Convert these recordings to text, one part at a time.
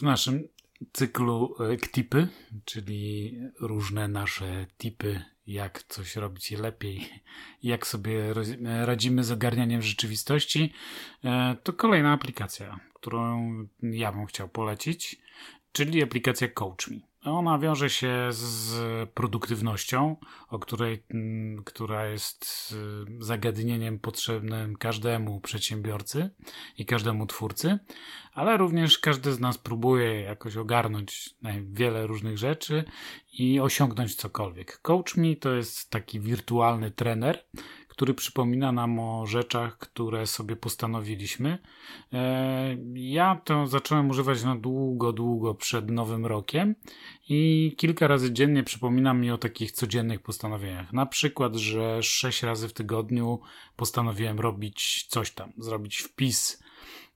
w naszym cyklu e, KTIPy, czyli różne nasze tipy, jak coś robić lepiej, jak sobie radzimy z ogarnianiem rzeczywistości, e, to kolejna aplikacja, którą ja bym chciał polecić, czyli aplikacja CoachMe. Ona wiąże się z produktywnością, o której, mm, która jest y, zagadnieniem potrzebnym każdemu przedsiębiorcy i każdemu twórcy, ale również każdy z nas próbuje jakoś ogarnąć wiele różnych rzeczy i osiągnąć cokolwiek. Coach Me to jest taki wirtualny trener, który przypomina nam o rzeczach, które sobie postanowiliśmy. E, ja to zacząłem używać na długo, długo przed Nowym Rokiem i kilka razy dziennie przypomina mi o takich codziennych postanowieniach. Na przykład, że sześć razy w tygodniu postanowiłem robić coś tam, zrobić wpis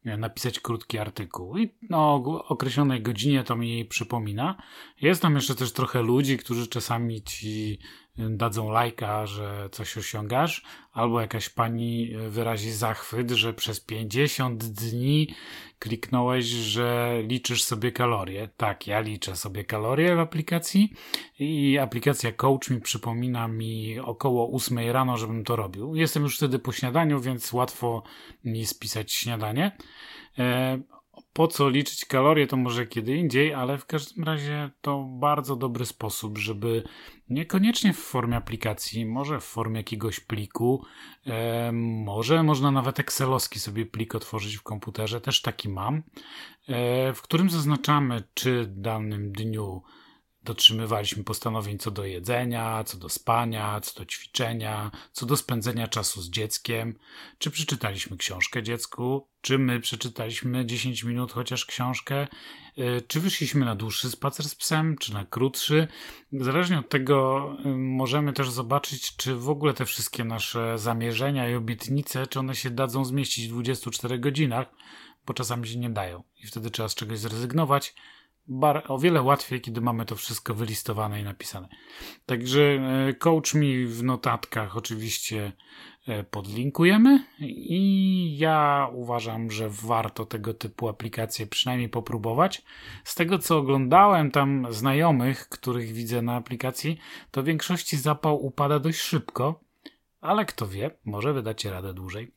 napisać krótki artykuł. I no, o określonej godzinie to mi przypomina. Jest tam jeszcze też trochę ludzi, którzy czasami ci dadzą lajka, że coś osiągasz, albo jakaś pani wyrazi zachwyt, że przez 50 dni kliknąłeś, że liczysz sobie kalorie. Tak, ja liczę sobie kalorie w aplikacji i aplikacja Coach mi przypomina mi około 8 rano, żebym to robił. Jestem już wtedy po śniadaniu, więc łatwo mi spisać śniadanie. E, po co liczyć kalorie, to może kiedy indziej, ale w każdym razie to bardzo dobry sposób, żeby niekoniecznie w formie aplikacji, może w formie jakiegoś pliku, e, może można nawet Excelowski sobie plik otworzyć w komputerze, też taki mam, e, w którym zaznaczamy, czy w danym dniu dotrzymywaliśmy postanowień co do jedzenia, co do spania, co do ćwiczenia, co do spędzenia czasu z dzieckiem, czy przeczytaliśmy książkę dziecku, czy my przeczytaliśmy 10 minut chociaż książkę, y, czy wyszliśmy na dłuższy spacer z psem, czy na krótszy. Zależnie od tego y, możemy też zobaczyć, czy w ogóle te wszystkie nasze zamierzenia i obietnice, czy one się dadzą zmieścić w 24 godzinach, bo czasami się nie dają i wtedy trzeba z czegoś zrezygnować bar, o wiele łatwiej, kiedy mamy to wszystko wylistowane i napisane. Także e, coach mi w notatkach oczywiście e, podlinkujemy i ja uważam, że warto tego typu aplikacje przynajmniej popróbować. Z tego co oglądałem tam znajomych, których widzę na aplikacji, to w większości zapał upada dość szybko, ale kto wie, może wydacie radę dłużej.